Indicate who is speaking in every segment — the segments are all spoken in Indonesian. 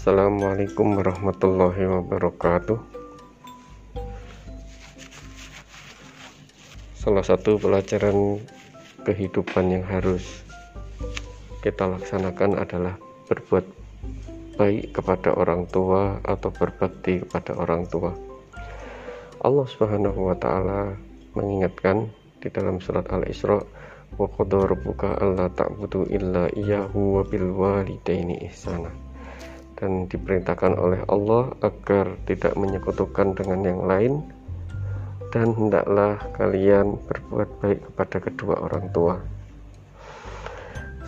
Speaker 1: Assalamualaikum warahmatullahi wabarakatuh. Salah satu pelajaran kehidupan yang harus kita laksanakan adalah berbuat baik kepada orang tua atau berbakti kepada orang tua. Allah subhanahu wa ta'ala mengingatkan di dalam surat Al-Isra wa qadara rabbuka alla ta'budu illa iyyahu wa bil walidaini ihsana dan diperintahkan oleh Allah agar tidak menyekutukan dengan yang lain dan hendaklah kalian berbuat baik kepada kedua orang tua.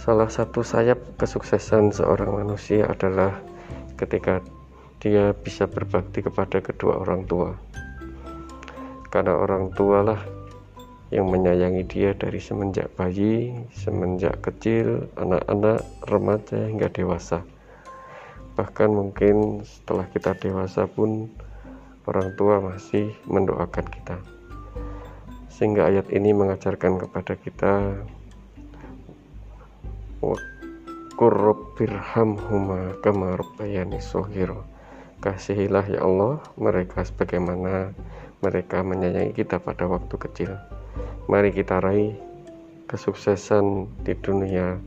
Speaker 1: Salah satu sayap kesuksesan seorang manusia adalah ketika dia bisa berbakti kepada kedua orang tua. Karena orang tua lah yang menyayangi dia dari semenjak bayi, semenjak kecil, anak-anak, remaja hingga dewasa bahkan mungkin setelah kita dewasa pun orang tua masih mendoakan kita. Sehingga ayat ini mengajarkan kepada kita huma kama rabbayani sohiro kasihilah ya Allah mereka sebagaimana mereka menyayangi kita pada waktu kecil. Mari kita raih kesuksesan di dunia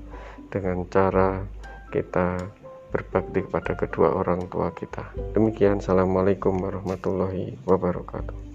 Speaker 1: dengan cara kita berbakti kepada kedua orang tua kita. Demikian, Assalamualaikum warahmatullahi wabarakatuh.